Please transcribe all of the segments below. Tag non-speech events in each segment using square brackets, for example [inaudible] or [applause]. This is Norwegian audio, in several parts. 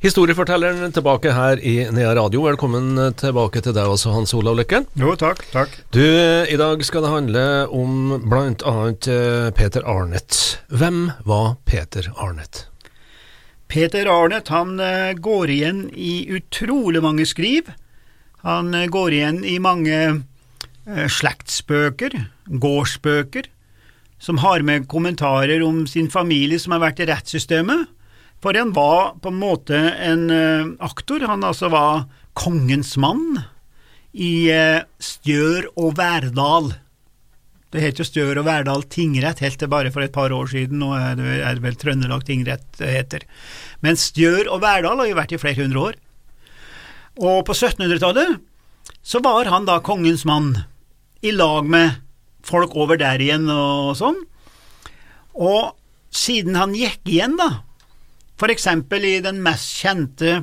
Historiefortelleren tilbake her i Nea Radio. Velkommen tilbake til deg også, Hans Olav Løkken. Jo, takk, takk. Du, i dag skal det handle om annet eh, Peter Arnett. Hvem var Peter Arnett? Peter Arnett han eh, går igjen i utrolig mange skriv. Han eh, går igjen i mange slektsbøker, gårdsbøker, som har med kommentarer om sin familie som har vært i rettssystemet. For han var på en måte en eh, aktor. Han altså var kongens mann i eh, Stjør og Verdal. Det het jo Stjør og Verdal tingrett helt til bare for et par år siden, nå er det, er det vel Trøndelag tingrett heter. Men Stjør og Verdal har jo vært i flere hundre år. Og på 1700-tallet så var han da kongens mann, i lag med folk over der igjen og sånn. Og siden han gikk igjen, da, for eksempel i den mest kjente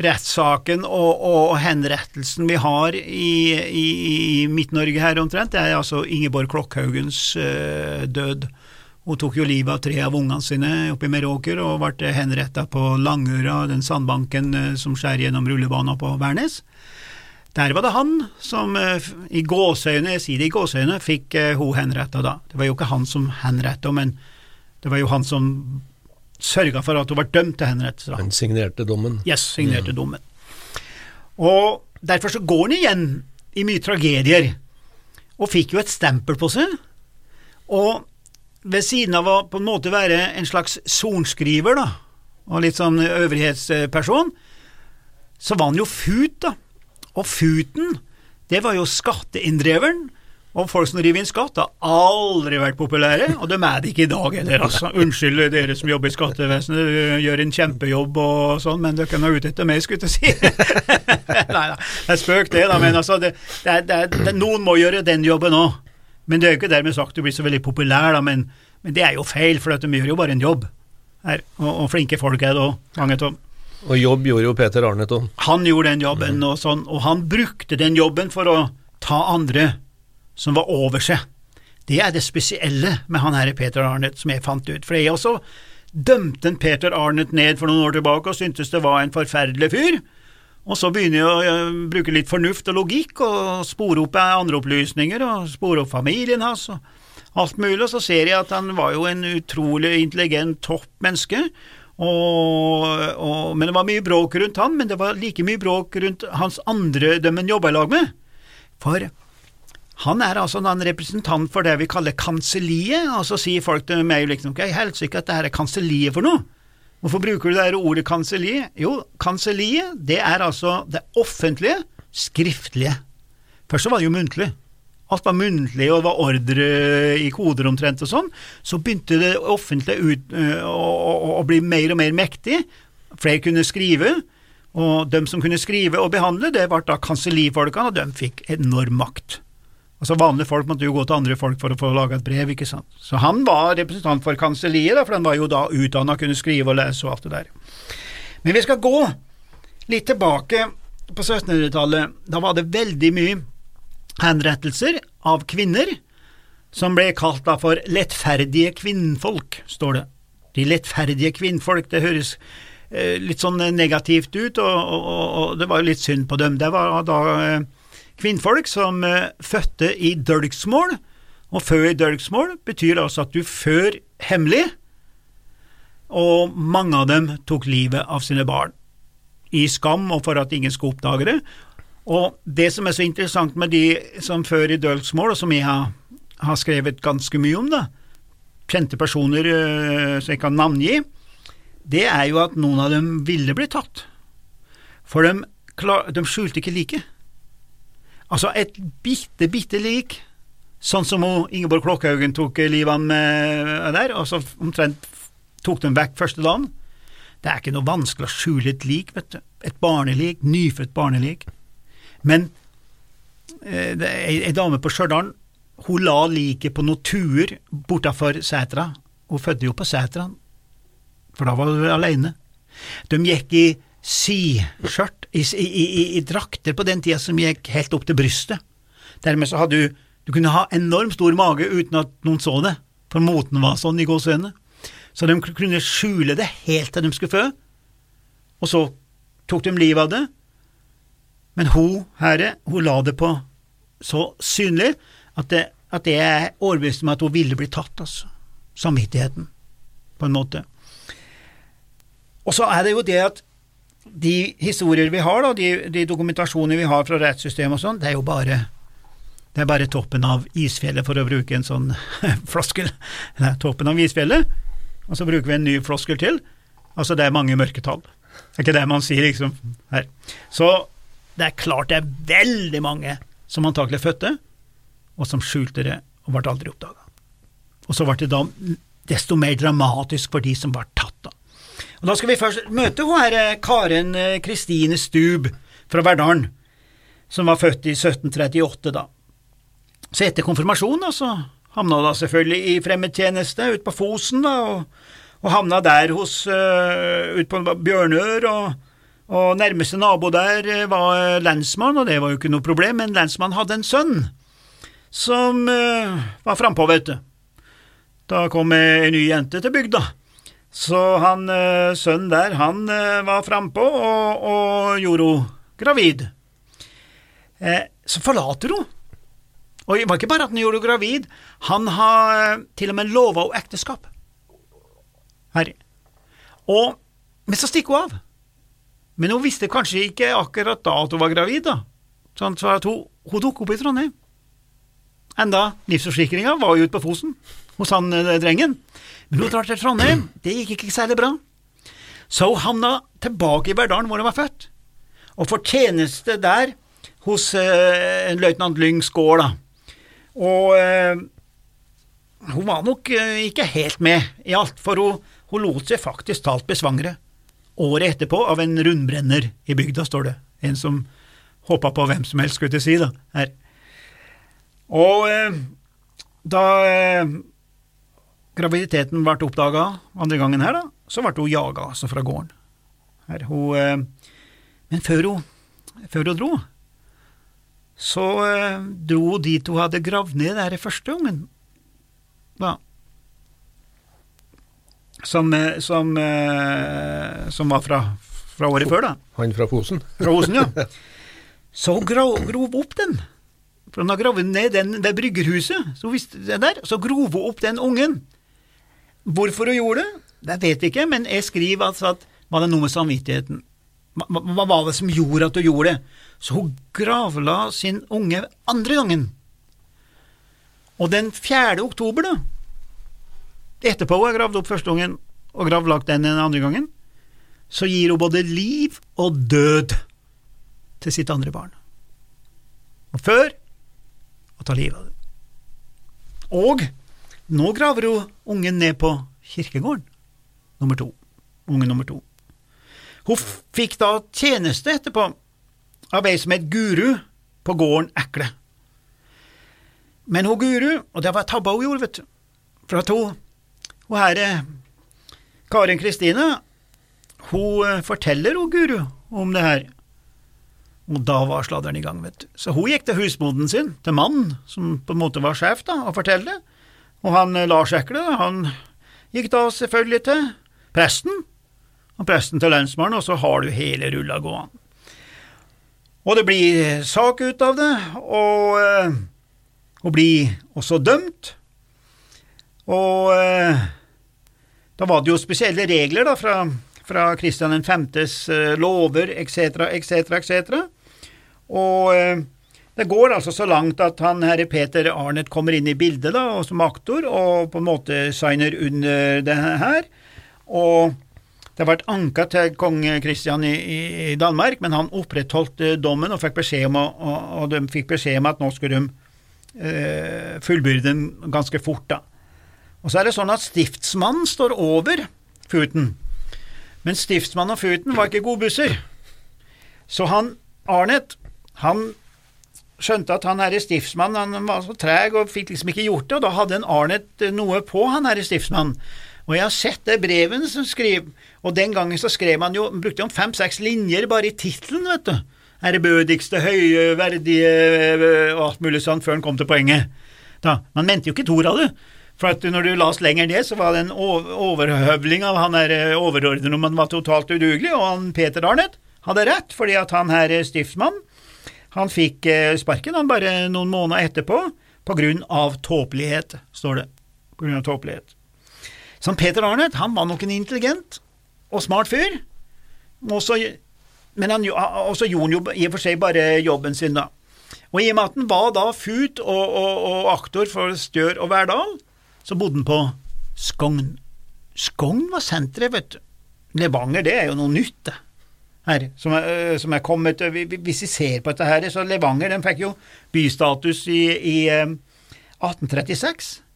rettssaken og, og henrettelsen vi har i, i, i Midt-Norge her omtrent, det er altså Ingeborg Klokkhaugens uh, død. Hun tok jo livet av tre av ungene sine oppe i Meråker og ble henretta på Langøra, den sandbanken uh, som skjærer gjennom rullebanen på Værnes. Der var det han som uh, i gåseøyne, jeg sier det i gåseøyne, fikk hun henretta da. Det var jo ikke han som henretta, men det var jo han som sørga for at hun ble dømt til henrettelse. Han signerte dommen. Yes, signerte dommen. Og derfor så går han igjen i mye tragedier, og fikk jo et stempel på seg. Og ved siden av å på en måte være en slags sorenskriver, da, og litt sånn øvrighetsperson, så var han jo fut, da. Og futen, det var jo skatteinndreveren, og folk som driver inn skatt, har aldri vært populære, og de er det ikke i dag heller, altså. Unnskyld dere som jobber i skattevesenet, du gjør en kjempejobb og sånn, men dere kan være ute etter meg, skulle jeg si. [laughs] Nei da, det er spøk det, da, men altså, det, det, det, det, noen må gjøre den jobben òg. Men det er jo ikke dermed sagt du blir så veldig populær, da, men, men det er jo feil, for de gjør jo bare en jobb her, og, og flinke folk er det òg, mange av Og jobb gjorde jo Peter Arnett òg. Han gjorde den jobben, og, sånn, og han brukte den jobben for å ta andre som var over seg. Det er det spesielle med han her Peter Arnett som jeg fant ut, for jeg også dømte en Peter Arnett ned for noen år tilbake og syntes det var en forferdelig fyr. Og så begynner jeg å bruke litt fornuft og logikk og spore opp andre opplysninger og spore opp familien hans og alt mulig, og så ser jeg at han var jo en utrolig intelligent toppmenneske. Og, og, men det var mye bråk rundt han, men det var like mye bråk rundt hans andre dem han jobba i lag med. For han er altså en representant for det vi kaller kanselliet, og så sier folk til meg liksom helt helsike at det her er kanselliet for noe? Hvorfor bruker du det her ordet kanselli? Jo, kanselliet, det er altså det offentlige, skriftlige. Først så var det jo muntlig. Alt var muntlig, og var ordre i koder omtrent og sånn. Så begynte det offentlige ut, øh, å, å, å bli mer og mer mektig. Flere kunne skrive, og de som kunne skrive og behandle, det ble da kansellifolkene, og de fikk enorm makt. Altså Vanlige folk måtte jo gå til andre folk for å få laga et brev, ikke sant. Så han var representant for kanselliet, for han var jo da utdanna, kunne skrive og lese og alt det der. Men vi skal gå litt tilbake på 1700-tallet. Da var det veldig mye henrettelser av kvinner, som ble kalt da for lettferdige kvinnfolk, står det. De lettferdige kvinnfolk, det høres eh, litt sånn negativt ut, og, og, og, det var jo litt synd på dem. Det var da eh, kvinnfolk som uh, fødte i dølgsmål, og fø i dølgsmål betyr altså at du før hemmelig, og mange av dem tok livet av sine barn, i skam og for at ingen skulle oppdage det. Og det som er så interessant med de som før i dølgsmål, og som jeg har, har, skrevet ganske mye om, da, kjente personer uh, som jeg kan navngi, det er jo at noen av dem ville bli tatt, for de, de skjulte ikke liket. Altså et bitte, bitte lik, sånn som hun, Ingeborg Klokkhaugen tok livet med der, og så omtrent tok dem vekk første dagen. Det er ikke noe vanskelig å skjule et lik, vet du. Et barnelik, nyfødt barnelik. Men eh, ei dame på Stjørdal, hun la liket på noen tuer bortafor setra. Hun fødte jo på setra. for da var hun alene. De gikk i siskjørt, i, i, i, drakter på den tida som gikk helt opp til brystet. Dermed så hadde du Du kunne ha enormt stor mage uten at noen så det, for moten var sånn i gåseøynene. Så de kunne skjule det helt til de skulle fø, og så tok de livet av det. Men hun herre, hun la det på så synlig at det, at det er overbevist om at hun ville bli tatt, altså. Samvittigheten, på en måte. Og så er det jo det at de historier vi har, da, de, de dokumentasjoner vi har fra rettssystemet og sånn, det er jo bare det er bare toppen av isfjellet, for å bruke en sånn [laughs] floskel. Det toppen av isfjellet, og så bruker vi en ny floskel til. Altså, det er mange mørketall. Det er ikke det man sier, liksom, her. Så det er klart det er veldig mange som antakelig fødte, og som skjulte det og ble aldri oppdaga. Og så ble det da desto mer dramatisk for de som ble tatt, da. Og Da skal vi først møte hun her eh, Karen eh, Kristine Stub fra Verdalen, som var født i 1738, da. Så etter konfirmasjonen, da, så havna hun selvfølgelig i fremmedtjeneste ute på Fosen, da, og, og havna der hos uh, ute på Bjørnør, og, og nærmeste nabo der var lensmann, og det var jo ikke noe problem, men lensmannen hadde en sønn som uh, var frampå, vet du. Da kom ei ny jente til bygda. Så han uh, sønnen der, han uh, var frampå og, og gjorde henne gravid. Eh, så forlater hun. Og det var ikke bare at han gjorde henne gravid, han har til og med lova henne ekteskap. Herre. Og, men så stikker hun av. Men hun visste kanskje ikke akkurat da at hun var gravid, da. Sånn, så at hun, hun tok opp i Trondheim. Enda livsforsikringa var jo ute på Fosen hos han drengen. Men til Trondheim, det gikk ikke særlig bra. Så hun havna tilbake i Verdalen hvor hun var født, og får tjeneste der hos eh, løytnant Lyng Skaar. Og eh, hun var nok eh, ikke helt med i alt, for hun, hun lot seg faktisk talt besvangre. Året etterpå av en rundbrenner i bygda, står det. En som hoppa på hvem som helst, skulle jeg si, da, her. Og eh, da eh, graviditeten ble oppdaga andre gangen her, da, så ble hun jaga altså fra gården. Her, hun, eh, men før hun, før hun dro, så eh, dro hun dit hun hadde gravd ned den første ungen. da. Som, eh, som, som var fra, fra året før, da. Han fra Fosen? Fra Fosen, ja. [laughs] Så hun grov, grov opp den. For hun har gravd ned den ved bryggerhuset, så, der, så grov hun opp den ungen. Hvorfor hun gjorde det, det vet vi ikke, men jeg skriver altså at var det noe med samvittigheten? Hva, var det som gjorde at hun gjorde det? Så hun gravla sin unge andre gangen. Og den 4. oktober, da, etterpå hun har gravd opp første ungen og gravlagt den den andre gangen, så gir hun både liv og død til sitt andre barn. Og før å ta livet av det. Og nå graver hun ungen ned på kirkegården, nummer to, unge nummer to. Hun fikk da tjeneste etterpå av ei som het Guru på gården Ekle. Men hun Guru, og det var tabba hun gjorde, vet du, for at hun, hun her Karin Kristine, hun forteller hun Guru om det her. Og da var sladderen i gang, vet du. Så hun gikk til husmoden sin, til mannen, som på en måte var sjef, da, og fortalte. Og han Lars Ekle, han gikk da selvfølgelig til presten, og presten til lensmannen, og så har du hele rulla gående. Og det blir sak ut av det, og uh, hun blir også dømt. Og uh, da var det jo spesielle regler da fra, fra Kristian 5.s uh, lover etc., etc., etc. Og det går altså så langt at han herre Peter Arnet kommer inn i bildet da, som aktor, og på en måte signer under det her. Og det har vært anka til kong Kristian i, i, Danmark, men han opprettholdt eh, dommen og fikk beskjed om, å, og de fikk beskjed om at nå skulle de eh, fullbyrde den ganske fort. da. Og så er det sånn at stiftsmannen står over futen, men stiftsmannen og futen var ikke godbusser. Så han Arnet, han skjønte at han herre stiftsmannen han var så treg og fikk liksom ikke gjort det, og da hadde en Arnet noe på han herre stiftsmannen. Og jeg har sett det breven som skriver, og den gangen så skrev man jo, brukte han fem-seks linjer bare i tittelen, vet du. Ærbødigste, høye, verdige og alt mulig sånn, før han kom til poenget. Da, Man mente jo ikke to du. For at når du las lenger ned, så var det en overhøvling av han der overordnede om han var totalt udugelig, og han Peter Arnett hadde rett, fordi at han her stiftsmann, han fikk sparken han bare noen måneder etterpå, på grunn av tåpelighet, står det. På grunn av tåpelighet. Så Peter Arnett han var nok en intelligent og smart fyr, også, men han også gjorde jo i og for seg bare jobben sin, da. Og i og med at han var da fut og, og, og aktor for Stør og Verdal, så bodde han på Skogn. Skogn var senteret, vet du. Levanger, det er jo noe nytt, det. Her, som er, som er kommet Hvis vi ser på dette her, så Levanger den fikk jo bystatus i, i 1836. Øh,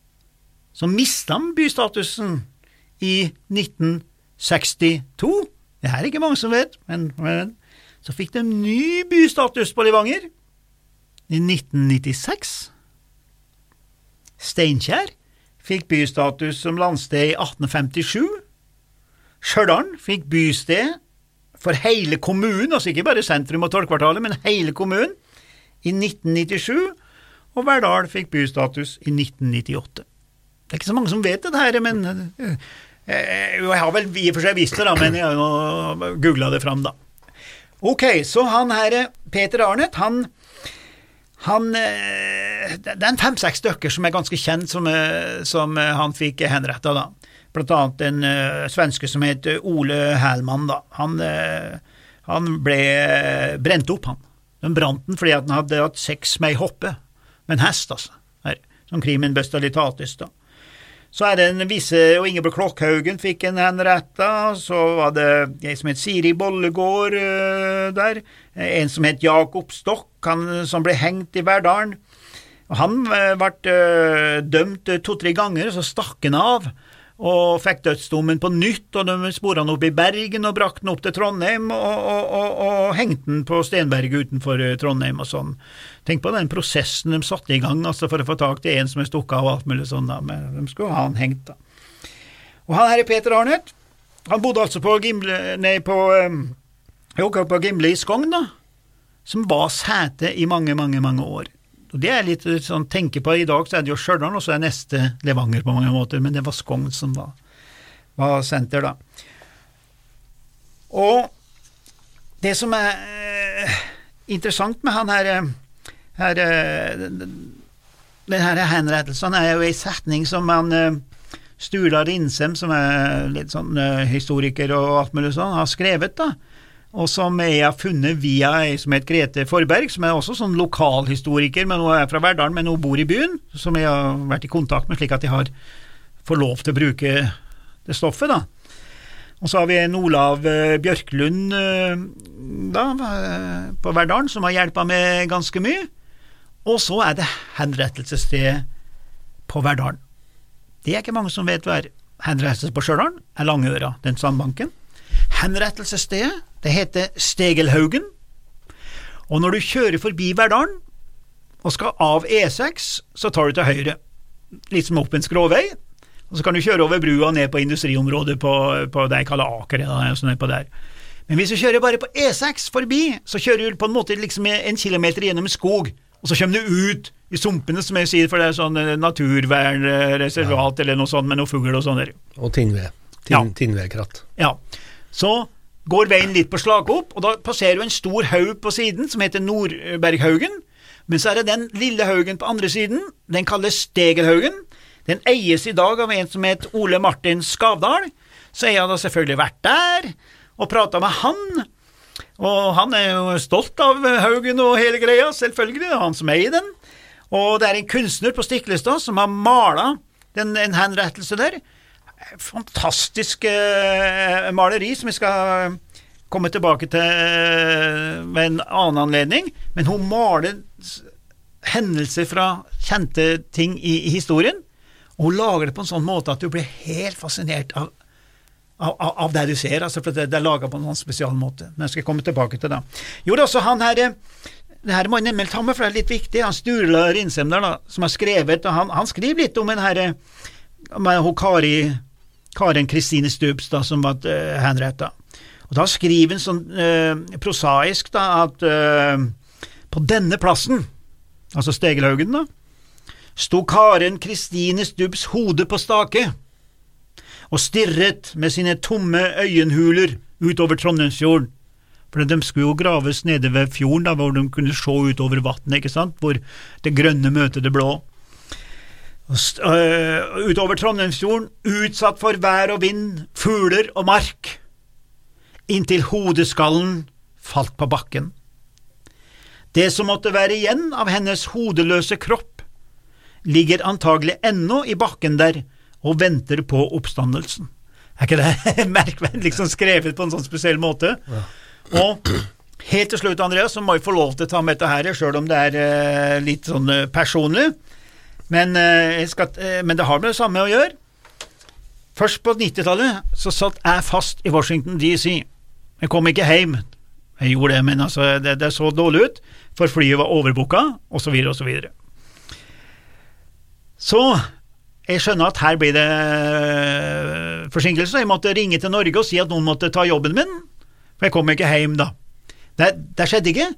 så mista han bystatusen i 1962. Det er ikke mange som vet, men, men så fikk de ny bystatus på Levanger i 1996. Steinkjer fikk bystatus som landsted i 1857. Stjørdal fikk bysted for hele kommunen, altså ikke bare sentrum og Torgkvartalet, men hele kommunen, i 1997, og Verdal fikk bystatus i 1998. Det er ikke så mange som vet det her, men eh, eh, Jeg har vel i og for seg visst det, da, men jeg har googla det fram, da. Ok, så han her, Peter Arnett, han, han eh, Det er en fem-seks stykker som er ganske kjent, som, som han fikk henretta, da blant annet en uh, svenske som het Ole Hælmann, Da. Han, uh, han ble brent opp, han. De brant den fordi han hadde hatt sex med ei hoppe, med en hest, altså, her, som krimen bestalitatis. da. Så er det en visse, og Ingeborg Klokkhaugen fikk en henretta, så var det ei som het Siri Bollegård der, en som het Jakob Stokk, han som ble hengt i Verdalen. Han ble dømt to-tre ganger, så stakk han av og fikk dødsdommen på nytt, og de spora han opp i Bergen og brakte han opp til Trondheim og, og, og, og hengte han på Stenberget utenfor eh, Trondheim og sånn. Tenk på den prosessen de satte i gang altså for å få tak til en som er stukket av og alt mulig sånn, da, men de skulle ha han hengt, da. Og han her er Peter Arnett, han bodde altså på Gimle, nei, på, um, jo, på Gimle i Skogn, da, som var sete i mange, mange, mange år. Og Det er litt sånn tenke på I dag så er det jo Stjørdal, og så er neste Levanger på mange måter, men det var Skogn som var, var senter, da. Og det som er eh, interessant med han her, eh, her eh, den her henrettelsen er jo ei setning som han eh, Sturla Rinsem, som er litt sånn eh, historiker og alt mulig sånn, har skrevet, da og som jeg har funnet via ei som heter Grete Forberg, som er også sånn lokalhistoriker, men hun er fra Verdalen, men hun bor i byen, som jeg har vært i kontakt med, slik at jeg har får lov til å bruke det stoffet, da. Og så har vi en Olav eh, Bjørklund eh, da, på Verdalen, som har hjelpa med ganske mye. Og så er det henrettelsesstedet på Verdalen. Det er ikke mange som vet hva er. Henrettelse på Stjørdal er Langøra, den sandbanken. Henrettelsesstedet det heter Stegelhaugen, og når du kjører forbi Verdalen og skal av E6, så tar du til høyre, litt som opp en skråvei, og så kan du kjøre over brua ned på industriområdet på, på det jeg kaller Aker, sånn der. Men hvis du kjører bare på E6 forbi, så kjører du på en måte liksom en kilometer gjennom skog, og så kommer du ut i sumpene, som jeg sier, for det er sånn eh, naturvernreservat ja. eller noe sånt med noe fugl og sånn der. Og tinnved. Tin, ja. Tinnvedkratt. Ja. Så går veien litt på slaghopp, og da passerer du en stor haug på siden som heter Nordberghaugen. Men så er det den lille haugen på andre siden, den kalles Stegelhaugen. Den eies i dag av en som het Ole Martin Skavdal. Så jeg har da selvfølgelig vært der og prata med han. Og han er jo stolt av haugen og hele greia, selvfølgelig, det er han som eier den. Og det er en kunstner på Stiklestad som har mala en henrettelse der fantastisk uh, maleri som vi skal komme tilbake til uh, ved en annen anledning, men hun maler hendelser fra kjente ting i, i, historien, og hun lager det på en sånn måte at du blir helt fascinert av, av, av det du ser, altså, for det, det er laga på en sånn spesial måte. Men jeg skal komme tilbake til det. Jo, det er også han her det her må jeg nemlig ta med, for det er litt viktig. Han Sturla da, som har skrevet, og han, han skriver litt om den herre Kari Karen Kristine Stubbs, da, som var henretta. Og da skriver han sånn uh, prosaisk da, at uh, på denne plassen, altså Stegelhaugen, da, sto Karen Kristine Stubbs hode på stake og stirret med sine tomme øyenhuler utover Trondheimsfjorden. For de skulle jo graves nede ved fjorden, da, hvor de kunne se utover vannet, ikke sant, hvor det grønne møter det blå. Uh, utover Trondheimsfjorden, utsatt for vær og vind, fugler og mark, inntil hodeskallen falt på bakken. Det som måtte være igjen av hennes hodeløse kropp, ligger antagelig ennå i bakken der og venter på oppstandelsen. Er ikke det [laughs] merkverdig liksom skrevet på en sånn spesiell måte? Ja. Og helt til slutt, Andreas, så må jeg få lov til å ta med dette her, sjøl om det er uh, litt sånn uh, personlig. Men, uh, skal, men, det har med det samme å gjøre. Først på 90-tallet så satt jeg fast i Washington DC. Jeg kom ikke hjem. Jeg gjorde det, men altså, det, det så dårlig ut, for flyet var overbooka, osv., osv. Så, så, jeg skjønner at her blir det forsinkelser. forsinkelse. Jeg måtte ringe til Norge og si at noen måtte ta jobben min, for jeg kom ikke hjem da. Det, det skjedde ikke.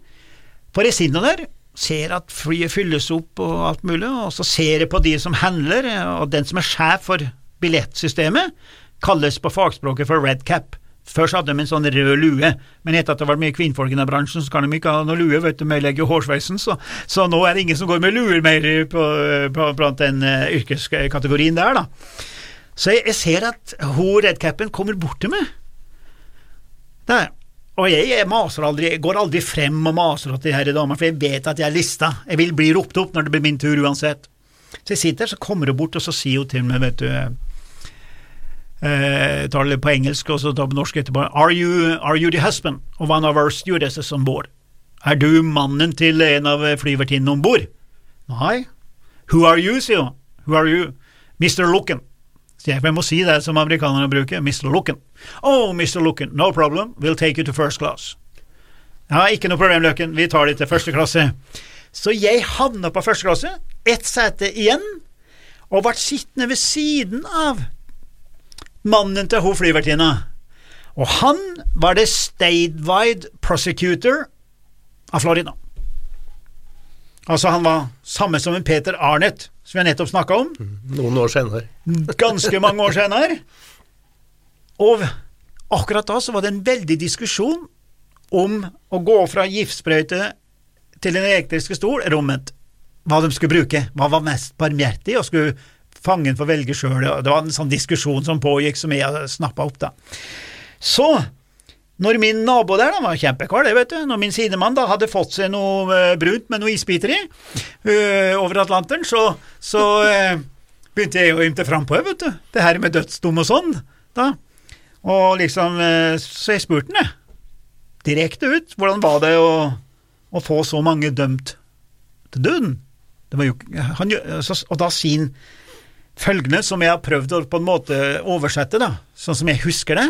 For jeg sitter der, ser at flyet fylles opp og alt mulig, og så ser jeg på de som handler, og den som er sjef for billettsystemet, kalles på fagspråket for red cap. Før så hadde de en sånn rød lue, men etter at det var mye kvinnfolk i den bransjen, så kan de ikke ha noe lue, vet du, med legge hårsveisen, så, så, nå er det ingen som går med luer mer på, på, blant den uh, yrkeskategorien der, da. Så jeg, jeg ser at hun redcapen kommer bort til meg. Der. Og jeg, jeg, maser aldri, går aldri frem og maser til de her damer, for jeg vet at jeg er lista. Jeg vil bli ropt opp når det blir min tur uansett. Så jeg sitter så kommer hun bort, og så sier hun til meg, vet du eh, tar det på engelsk og så tar på norsk etterpå. Are you, are you the husband of one of our stewardesses on board? Er du mannen til en av flyvertinnene om bord? Nei. Who are you, sier hun. Who are you? Mr. Looken. Så jeg må si det som amerikanerne bruker, Mr. Looken. Oh, Mr. Looken, no problem, we'll take you to first class. Ja, ikke noe problem, Løken, vi tar de til første klasse. Så jeg havna på første klasse, ett sete igjen, og ble sittende ved siden av mannen til hun flyvertinna. Og han var det statewide prosecutor av Florida. Altså, han var samme som en Peter Arnett, som jeg nettopp snakka om. Noen år senere. [laughs] Ganske mange år senere. Og akkurat da så var det en veldig diskusjon om å gå fra giftsprøyte til en elektriske stol, eller omvendt. Hva de skulle bruke. Hva var mest barmhjertig, og skulle fangen få velge sjøl. Det var en sånn diskusjon som pågikk, som jeg snappa opp, da. Så, når min nabo der, da var kjempekar, det vet du, når min sidemann da hadde fått seg noe uh, brunt med noe isbiter i uh, over Atlanteren, så, så uh, begynte jeg å ymte frampå, vet du, det her med dødsdom og sånn, da. Og liksom, så jeg spurte han, direkte ut, hvordan var det å, å få så mange dømt til døden? Det var jo, han, og da sin følgende, som jeg har prøvd å på en måte oversette, da, sånn som jeg husker det.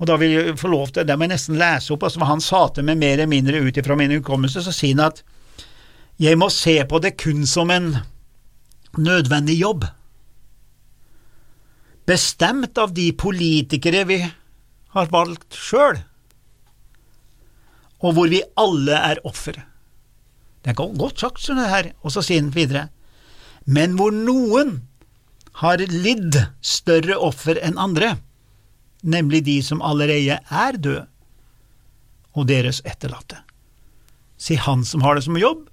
Og da vil jeg få lov til, det må jeg nesten lese opp, altså han sa til meg mer eller mindre ut ifra min hukommelse, så sier han at jeg må se på det kun som en nødvendig jobb, bestemt av de politikere vi har valgt sjøl, og hvor vi alle er offer. Det er godt sagt, sånn det her, og så sier han videre, men hvor noen har lidd større offer enn andre, nemlig de som allerede er døde, og deres etterlatte. Si han som har det som jobb,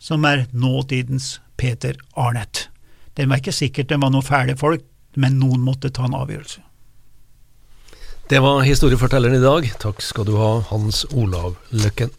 som er nåtidens Peter Arnett. Det var ikke sikkert det var noen fæle folk, men noen måtte ta en avgjørelse. Det var historiefortelleren i dag. Takk skal du ha, Hans Olav Løkken.